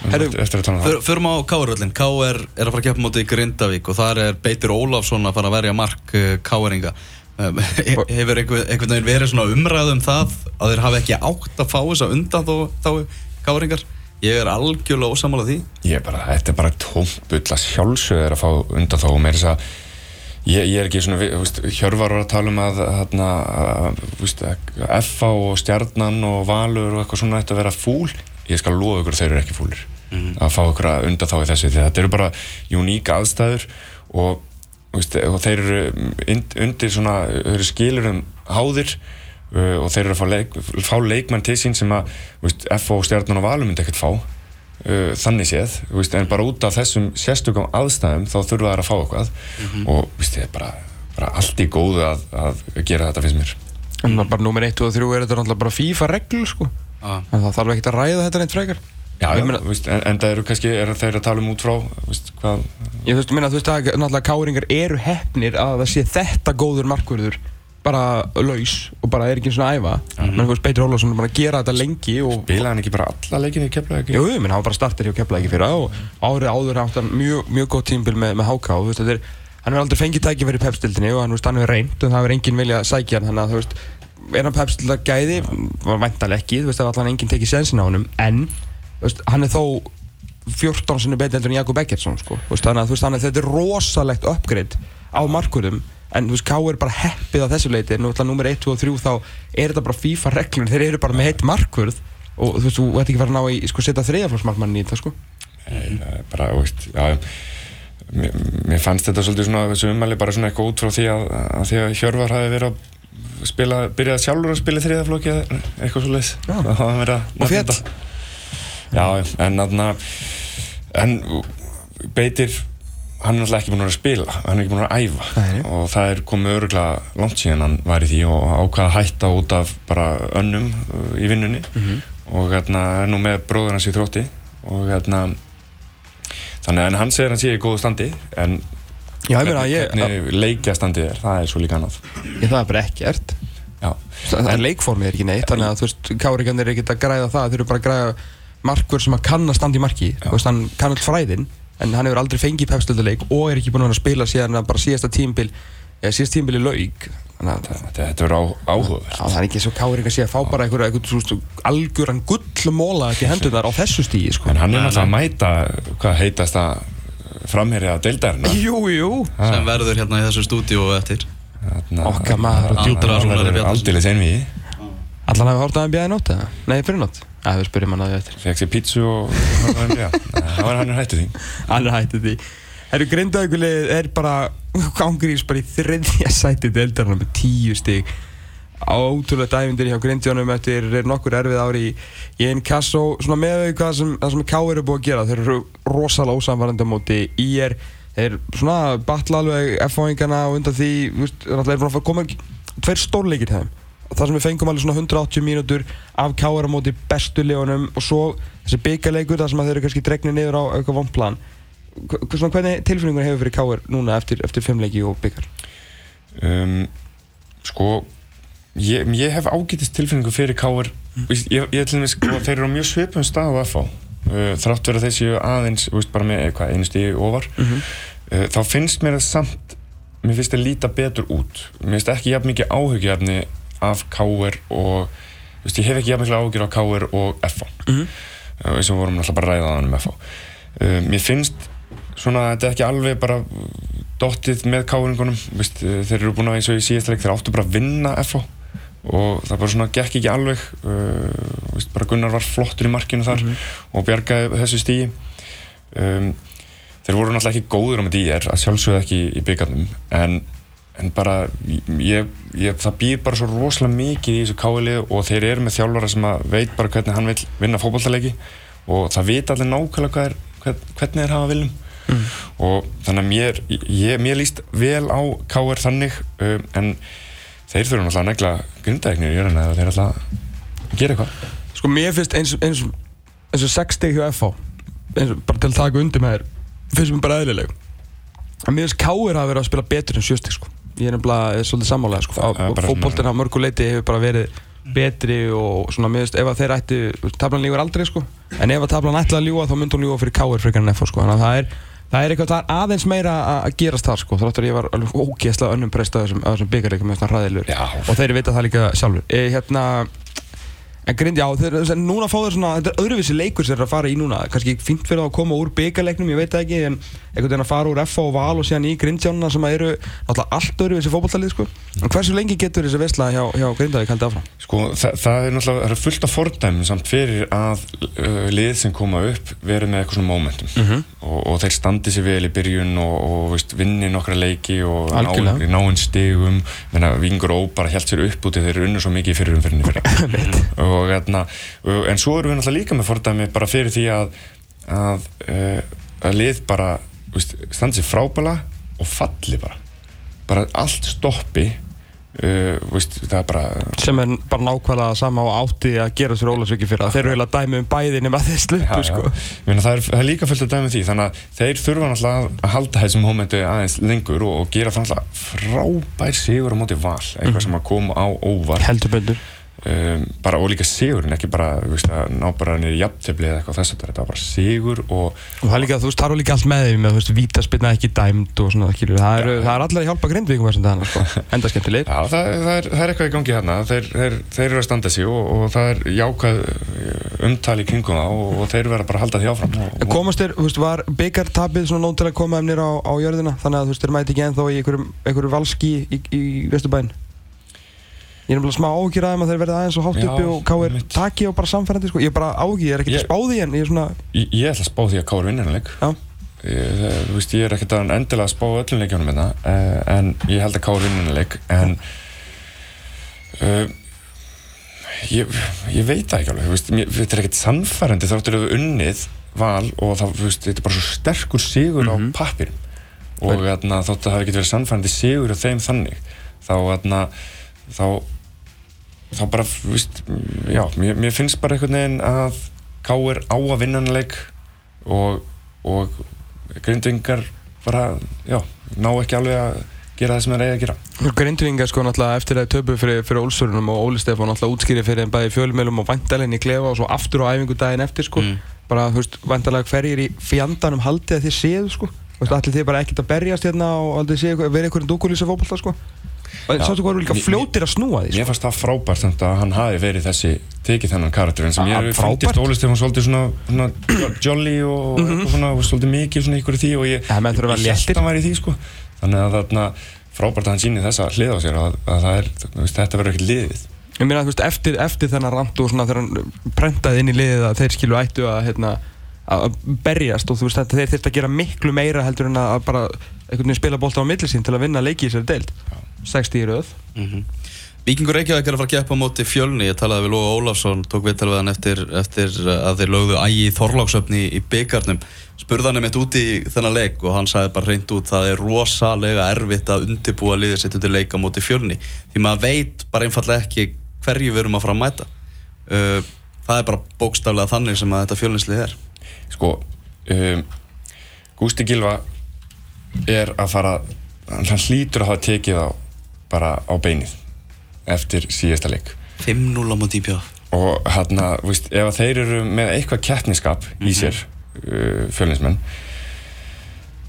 Um Förum á K-röllin, K er, er að fara að keppa móti í Grindavík og þar er Beitir Ólafsson að fara að verja mark K-eringa um, Hefur einhver, einhvern veginn verið svona umræð um það að þeir hafi ekki átt að fá þess að undan þá, þá K-eringar? Ég er algjörlega ósamála því. Ég er bara, þetta er bara tómt bull að sjálfsögðu er að fá undan þá. Og meira þess að ég, ég er ekki svona, veist, Hjörvar var að tala um að, hérna, veist, FA og Stjarnan og Valur og eitthvað svona ætti að vera fúl ég skal lofa ykkur að þeir eru ekki fúlir. Að fá ykkur að undan þá í þessu þetta eru bara uníka aðstæður og, þú veist, og þeir eru und- undir svona, þeir eru skilurum háðir uh, og þeir eru að fá, leik, fá leikmenn til sín sem að þú veist, FA og Stjarnan og Valur myndi ekkert fá. Uh, þannig séð, þú veist, en bara út af þessum sérstökum aðstæðum þá þurfa þær að fá eitthvað. Og þú veist, það er bara, bara allt í góðu að, að gera þetta finnst mér. En það er bara nummer 1 og 3 er þetta náttúrulega bara FIFA reglur, sko. Ah. En það þarf ekkert að ræða þetta neitt frekar. Já, Ég já, meina- þú veist, en, en það eru kannski, er þeir að tala um út frá, hvað Ég þú veist, minna, þú veist að náttúrulega káringar eru hefnir að það sé þetta góður markvörður bara laus og bara er ekki svona að æfa. Menn þú veist, Beitir Ólafsson er bara að gera þetta lengi og, bila hann ekki bara alla leikinni í keflaði jú, menn hann var bara starter hjá Keflavík fyrir og árið áður átt hann mjög, mjög gott tímbil með, með HK og þú veist, þetta er hann hefur aldrei fengið tækifæri í pepstildinni og hann, hefur reynd og það hefur enginn viljað sækja hann þannig að þú veist, er hann pepstilda gæði væntalega ekki, þú veist, var allan enginn tekið sensin á honum en, veist, hann er þó 14 sinni betur heldur en Jakob Eggertsson sko. Þannig að að þetta er rosalegt uppgrið á markurðum en þú veist, K er bara heppið á þessu leiti nú ætla nummer 1, 2 og 3 þá er þetta bara FIFA reglur, þeir eru bara með heitt markurð og þú veist, þú ætti ekki fara að ná í sko, setja þriðaflóksmarkmann í þetta sko bara, þú veist, já mér, mér fannst þetta svolítið svona þessu umæli bara svona eitthvað út frá því að, að því að Hjörvar hafi verið að spila, byrjað sjálfur að spila þriðaflokki eða eitthvað svo leiðis Já. það hafa verið að Og þetta. já, en aðna en Beitir hann er náttúrulega ekki búinn að spila hann er ekki búinn að æfa nei. og það er komið öruglega langt síðan hann var í því og ákvaða að hætta út af bara önnum uh, í vinnunni Mhm. og hérna er nú með bróður hans í þrótti og hérna þannig að hann segir hann sé í góðu standi en Já, ég meina, ég, hvernig leikja standið er, það er svo líka annað. Ég það er bara ekkert. Já. það er leikformið er ekki neitt þannig að þú veist, Kárikan er ekkert að græða það þeir eru bara að græða markvör sem að kann að standa í marki. Þú veist, hann kann all fræðin en hann hefur aldrei fengið pepstöldaleik og er ekki búin að vera að spila síðan að bara síðasta tímbil eða síðast tímbil í laug þannig að Þetta, verður á, áhugavert. Já, það er ekki svo Kárikan sé að fá bara einhverja einhver, einhver, algjöran gullmóla ekki hendunar á þessu stígi sko. En hann er náttúrulega að mæta, hvað heitast það, framherja deildarinnar. Jú, jú sem verður hérna í þessu stúdíu eftir Þarna- Okkar maður. Andra Hann Rúnar verður Bjarnason. aldeilis einvið. Allan hafi hort að hann bjæði nótt eða? Nei, fyrir nótt Já, við spyrjum hann að því eftir Fekk sér pítsu og já, það var hann er hættu því. Hann er hættið því Herru, Grindavíkulið er bara gangrís bara í þriðja sæti deildarna með tíu stig Ótrúlega dævindir hjá Grindjónum eftir er nokkur erfið ári í, í einn kassó svona með við hvað sem, sem K.R. er búið að gera þeir eru rosalega ósamvarandi á móti IR þeir svona batla alveg F-fáingana og undan því þeir eru að koma tveir stórleikir þeim og það sem við fengum alveg svona 180 mínútur af K.R. á móti bestu legunum og svo þessi byggaleikur þar sem þeir eru kannski dregnir niður á eitthvað vondplan Svona, hvernig tilfinningur hefur fyrir K.R. núna eftir, eftir fimmleiki og byggar? Um, sko, ég, ég hef ágætist tilfinningu fyrir Káar. Ég, ég, ég til dæmis, þeir eru á mjög svipum stað á FH. Uh, þrátt verið séu aðeins, veist, bara með eitthvað, einu stíði ofar. uh, þá finnst mér það samt, mér finnst það líta betur út. Mér finnst ekki jafn mikið áhugjefni af Káar og, veist, ég hef ekki jafn mikið áhugjur af Káar og FH. Mhm. uh, eins og vorum náttúrulega bara að ræða þannig um FH. Mér finnst svona, þetta er ekki alveg bara dottið með eh, þeir eru búin að eins og í síðastleik þeir áttu bara að vinna FH og það bara svona gekk ekki alveg uh, veist, bara Gunnar var flottur í markinu þar og bjargaði þessu stíi um, þeir voru náttúrulega ekki góður á með DR að sjálfsögða ekki í byggarnum en, en bara ég, ég, það býr bara svo rosalega mikið í þessu káili og þeir eru með þjálfara sem veit bara hvernig hann vil vinna fótballtaleiki og það vita allir nákvæmlega hvað er, hvern, hvernig þeir hafa viljum. Og þannig að mér, ég, mér líst vel á K.R. þannig um, en þeir þurfa náttúrulega að negla grundæknir í jörðina eða þeir að gera eitthvað. Sko mér finnst eins, eins, eins og 6 stig hjá FH eins bara til að taka undir með þér finnst mér bara eðlileg. En mér finnst Káir hafa verið að spila betur en 7 stig sko. Ég er nefnilega svolítið sammálega sko. Svona- á mörgu leiti hefur bara verið betri og svona mér finnst ef að þeir ætti tablan lígur aldrei sko. En ef að tablan ætla að ljúa þá myndi hún ljúa fyrir Káir frekar en FH sko. Þannig að það er Það er eitthvað, það er aðeins meira að- gerast þar sko, þráttur að ég var alveg ógeðslega önnum prest að þessum, þessum byggarleikum með svona hræðilur Já. og þeir vita það líka sjálfur. E, hérna, En grind, já, þeir, núna fá þeir svona, þetta er öðruvísi leikur sem þeir að fara í núna, kannski fínt fyrir að koma úr byggarleiknum, ég veit ekki, en einhvern veginn að fara úr FA og Val og síðan í grindjánuna sem eru náttúrulega allt öðruvísi fótballtalið, sko. En hversu lengi getur þessi veistla hjá, hjá Grindavík haldið áfram? Sko, það, það er náttúrulega, það er fullt af fordæmum samt fyrir að uh, lið sem koma upp verið með eitthvað svona momentum Mhm. og, og þeir standi sér vel í byrjun og, og veist, vinni nokkra leiki og náinn stigum Vingur Ó bara held sér upp út <laughs> og, hérna, og, en svo erum við náttúrulega líka með fordæmi bara fyrir því að að, uh, að lið bara veist, standi sér frábæla og falli bara bara allt stoppi uh, veist, bara Sem er bara nákvæmlega sama og átti að gera sér Ólasviki fyrir það. Þeir eru eiginlega dæmi um bæði nema þeir sluppu, sko. Það, það er líka fullt að dæmi því þannig að þeir þurfa náttúrulega að halda þessum momentu aðeins lengur og, og gera það náttúrulega frábær sigur á móti val eitthvað sem að koma á óvar Heldur böndur. Um, bara og líka sigurinn ekki bara þú veist, að ná bara niður jafntefli eða eitthvað þess að þetta var bara sigur og Og það líka, þú veist, það er líka allt með því með, þú veist, vítaspilna ekki dæmd og svona, skilur, það er, það er allir að hjálpa grindvíkum sko, <laughs> enda skemmtilegir. já, það, það, er, það er eitthvað í gangi hérna. Þeir, þeir, þeir eru að standa sig og, og það er jákvæð umtali í kringum það og, og þeir verða bara að halda því áfram. En komast þér, þú veist, var byggartabið svona nóg til að koma þeim nýra á, á jörðina, þannig að þú veist, þeir mæti ekki ennþá í einhverjum valski í, í, í Vesturbæn. Ég er nefnilega smá ágjur aðeim að þeir verða aðeins og hátt uppi og einmitt. taki og bara samfærandi, sko. Ég er bara ágjur, ég er ekkert að spá því en ég er svona, ég, ég ætla að spá því að Káur vinnir hann leik já, Ég, það- þú veist, ég er ekkert að endilega að spá öllum leikjónum hérna, uh, en ég held að Káur vinnur leik, en uh, ég, ég veit það ekki alveg, þú veist, þetta er ekkert sannfærandi þáttur að við unnið val og það, þú veist, þetta er bara svo sterkur sigur á pappirum og þarna, þótt að það hafi ekki verið sannfærandi sigur á þeim þannig, þá þarna, þá þá bara, veist, já, mér, mér finnst bara einhvern veginn að Káur á að vinna hann leik og, og grindvingar bara, já, ná ekki alveg að gera það sem þeir eiga að gera. Grindvinga sko náttúrulega eftir að töpu fyrir, fyrir Ólsörunum og Óli Stefán náttúrulega útskýri fyrir þeim bæði fjölumilum og vandalegin í klefa og svo aftur á æfingu daginn eftir sko. Mm. bara þú veist vandalega hverjir í fjandanum haldið að þið séu sko. Þú veist allir þið bara ekkert að berjast hérna og aldrei séu vera einhverjum dúkulísa fótbolta sko og sáttu hvað eru líka Mér- fljótir að snúa því Mér sko. fannst það frábært samt að hann hafi verið þessi tekið þennan karakter en sem Ja, ég finnst Óli Stefán svolítið svona, svona <clears throat> jolly og eitthvað svona, og svolítið mikið svona ykkur í því og ég, þurfa að hann væri í því sko. Þannig að þarna frábært að hann síni þessa hlið á sér að, að það er, veist, þetta verður ekkert liðið. Ég meina þú veist eftir, eftir þennan rand og svona þegar hann prentaði inn í liðið að þeir skilu ættu að hérna að berjast og þú veist þetta þeir þurft að gera miklu meira heldur en að bara einhvern veginn spila bolta á millisín til að vinna leiki í þessari deild. 60 í röð. Mhm. Víkingur Reykjavík er að fara að keppa á móti fjölni. Ég talaði við Lóa Ólafsson, tók viðtal við hann eftir, eftir að þeir lögðu ægi í Þorláksöfni í byggarnum spurði hann um eitt út í þennan leik og hann sagði bara reynd út það er rosalega erfitt að undirbúa liðið sitt undir leik á móti fjölni. Því maður veit bara einfallega ekki hverju við erum að fara að mæta. Uh, það er bara bókstaflega þannig sem að þetta fjölnislið er sko um, Gústi Gilva er að fara hann hann hlýtur að hafa tekið á bara á beinið eftir síðasta leik. 5-0 á móti íbjöð og hérna, þú veist, ef að þeir eru með eitthvað keppniskap í sér uh, fjölnismenn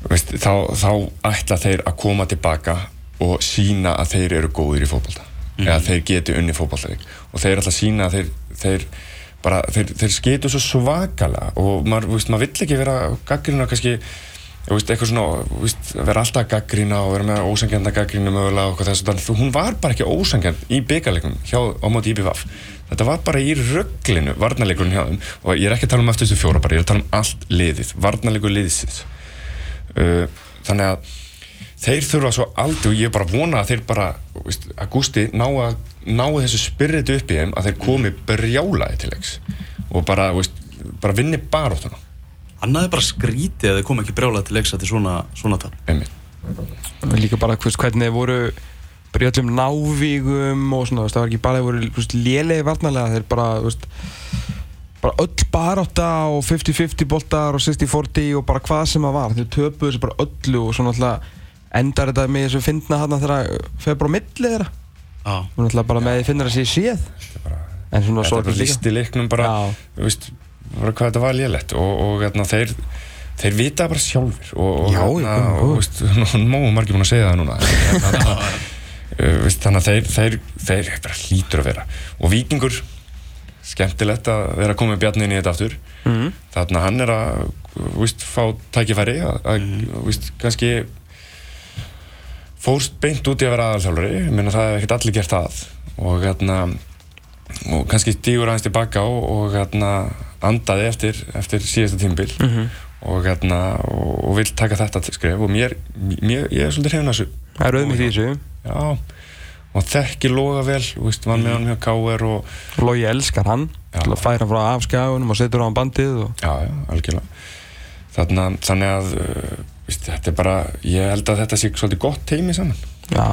veist, þá, þá ætla þeir að koma tilbaka og sína að þeir eru góðir í fótbolta. Eða þeir geti unni fótboltaðing og þeir ætla að sína að þeir, þeir bara, þeir, þeir sketu svo svakalega og maður, veist, maður vill ekki vera gaggrina kannski veist, eitthvað svona, veist, vera alltaf að gaggrina og vera með ósangjanda gaggrina mögulega og þess að hún var bara ekki ósangjand í byggarleikum hjá, á móti IBVF þetta var bara í rögglinu, varnarleikurinn hjá þeim. Og ég er ekki að tala um eftir þessu fjóra bara, ég er að tala um allt liðið, varnarleikur liðsins. Uh, þannig að þeir þurfa svo aldrei og ég er bara að vona að þeir bara veist, að Gústi ná að ná þessu spyrrit upp í þeim að þeir komi brjálaði til leiks. Og bara, veist, bara vinni baróttuna Annaði bara skrítið að þeir kom ekki brjálað til leiks eftir svona, svona tap einmitt. Líka bara veist, hvernig þeir voru bara í öllum návígum og svona, þú veist, það var ekki bara þeir voru lélegi varnarlega þeir bara, þú veist, bara öll barátta og 50-50 boltar og 60-40 og bara hvað sem það var. Þeir töpuðu þessu bara öllu og svona alltaf endar þetta með þessu fyndna þarna þegar það fer bara á milli þeirra? Og náttúrulega bara með því finnir að sé séð. Bara, en svona þetta er bara líka. listi leiknum bara, þú veist, bara hvað þetta var lélegt. Og, og hérna, þeir þeir vita bara sjálfur og, hérna, já. veist, <laughs> móum margir búin að segja það núna. Hérna, <laughs> þannig að þeir, þeir, bara hlýtur að vera. Og Víkingur skemmtilegt að vera að koma með Bjarni inn í þetta aftur. Mhm. þannig að hann er að fá tækifæri að, að veist, kannski fórst beint út í að vera aðalþjálfari. Ég meina það hefur ekkert allir gert það og hérna og kannski stígur aðeins tilbaka og, og hérna andaði eftir, eftir síðasta tímbil Mhm. og hérna og, vil taka þetta til skref. Og mér, mér ég er svolítið hrefn að þessu. Það er auðvitað í þessu. Já. Og þekki loga vel, veist, var með hann hjá K.R. og og Logi elskar hann. Já. að færa frá afskjáunum og setur á hann bandið og já, já, algjörlega. Þarna, þannig að veist, þetta er bara, ég held að þetta sé svolítið gott teimi saman. Já,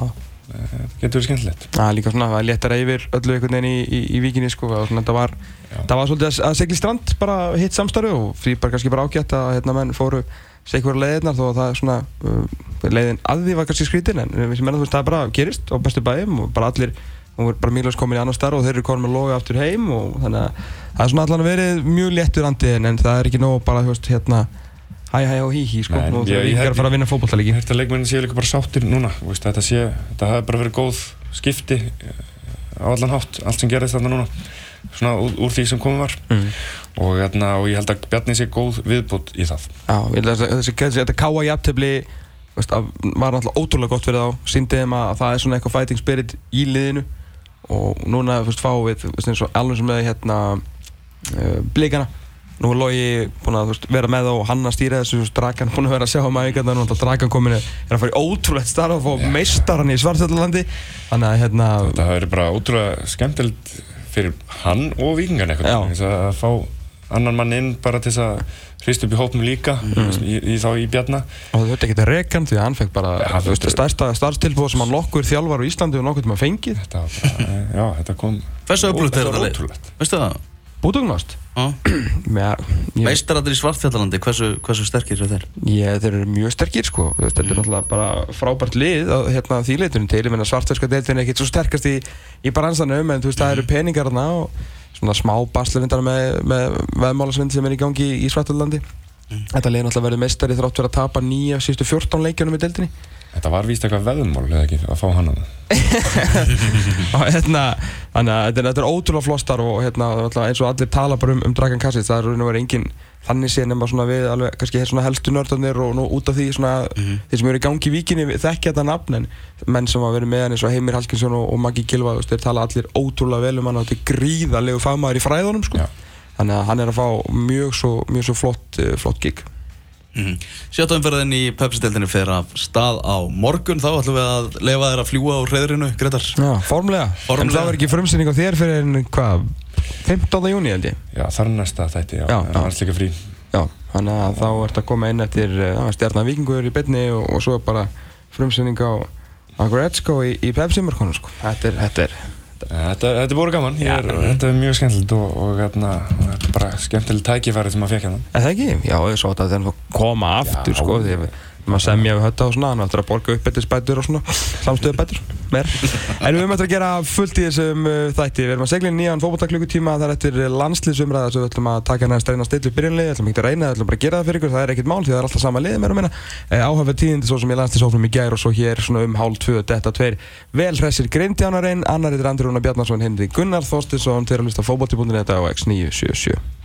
þetta getur verið skemmtilegt. Það er líka svona það er léttara yfir öllu einhvern veginn í, í, í víkinni sko og svona þetta var Já. það var svolítið að, að segli strand bara hitt samstarfi og bara kannski bara ágætt að hérna menn fóru segjur leiðirnar þó að það er svona uh, leiðin að því var kannski skrítin en við sem menna þú veist það bara gerist á bestu bæjum og bara allir og er bara Mílos komin í annar starf og þeir eru komin með loga aftur heim og þannig að það er svona allan verið mjög léttur andi en, en það er ekki nóg bara þú veist hérna hæ hæ og hí hí sko. Nei, og ég- er ég ekki held- að fara að vinna Ég fótballtalegi held að leikmennin séu líka bara sáttir núna veist, þetta, sé, þetta hafi bara verið góð skipti eh, á allan hátt allt sem gerðist þarna núna svona úr, úr því sem komið var. Mm. og, hérna, og ég held að Bjarni sé góð viðbútt í það. Já, ég held að þetta káa veist, að, var náttúrulega ótrúlega gott fyrir þá. Síndi þeim að það er svona eitthvað fighting spirit í liðinu. Og núna fáum við alveg sem með hérna uh, blikana nú er Logi búinn að veist, vera með og hann að stýra þessu Dragan búinn að vera að sjá um æfingarna og náttúrulega Dragan komin er er að fara í ótrúlegt starf og fá meistaran í Svartfjallalandi þannig að hérna hafi verið bara ótrúlega skemmtilegt fyrir hann og vikingarn eitthvað þess að fá annan mann inn bara til þess að hrist upp í hópum líka í, í, þá í Bjarna. Og þú veit ekki þetta rekan því að hann fekk bara Ja, veist, stærsta starfstilbúð sem hann lokkur þjálfar á Íslandi og nokkur til maður fengið. Þetta var bara, já, þetta kom er ótrúlegt. Veistu það? Búdugnást <clears throat> Já. ég, Meistaratir í Svartfjallalandi, hversu, hversu sterkir eru þeir? ég, þeir eru mjög sterkir sko. Veist, þetta er náttúrulega bara frábært lið að, hérna, því leitunum til, ég menna svartverska deildin er ekkert svo sterkast í, í baransanum en þú veist, það eru peningar þarna og svona smá basluvindar með, með veðmálasvind sem er í gangi í Svartfjallandi. Þetta lið náttúrulega verður meistari þrátt fyrir að tapa nýja sístu 14 leikjunum í deildinni Þetta var víst eitthvað veðumál, eða ekki, að fá hann að <laughs> og hérna, þannig að þetta er, þetta er ótrúlega flostar og hérna, eins og allir tala bara um, um Dragan Kassits, það er raun og verið engin þannig sé nema svona við alveg, kannski svona helstu nördarnir og nú út af því svona þeir sem eru í gangi í víkinni við þekkja þetta nafn en menn sem hafa verið með hann eins og Heimir Hallgrímsson og, og Maggi Gilva, þú veist, þeir tala allir ótrúlega vel um hann og þetta er gríðarlegu fagmaður í fræðunum sko. Já. þannig að hann er að fá mjög svo, mjög svo flott, uh, flott gig Mm Sjötta umferðin í Pepsi-deltinu fer af stað á morgun Þá ætlum við að leifa þér að fljúa á hreðrinu, Gretar Já, formlega, Formlega. en það var ekki frumsynning á þér fyrir en hvað, 15. júni held ég Já, þar næsta þætti, já, Já, en já. hann er líka frí Já, þannig að þá ert að koma inn eftir stjarnar vikingur í beinni og, og svo bara frumsynning á Agretsko í, í Pepsi-mörkunum sko. Þetta er, þetta er, Þetta, þetta er búin gaman, ég er, þetta er mjög skemmtilegt og, og hérna, þetta er bara skemmtilegt tækifæri sem maður fekk hérna er það ekki? Já, svo þetta er að koma aftur Já. sko, við maður semja við hötta og svona, hann ættir að borga upp eitthvað spætur og svona, samstöðu bætur, meir. En við eftir að gera fullt í þessum uh, þætti, við erum að segla inn nýjan fótbolltaklukkutíma, það er eftir landsliðsumræða sem við ætlum að taka hérna að stilla upp byrjunlið, ætlum ekki að reyna, ætlum bara að gera það fyrir ykkur, það er ekkert mál því það er alltaf sama liðið meira og minna. Eh, Áhafið tíðindi svo sem ég landsliðsófnum í gær og svo hér svona um hálf tvö, detta tveir, vel hressir grindjánarinn, annar heitir Andri Rúnar Bjarnarsson, Henri Gunnar Þorstinsson, þeir að hlusta á fótbolti.net á X977.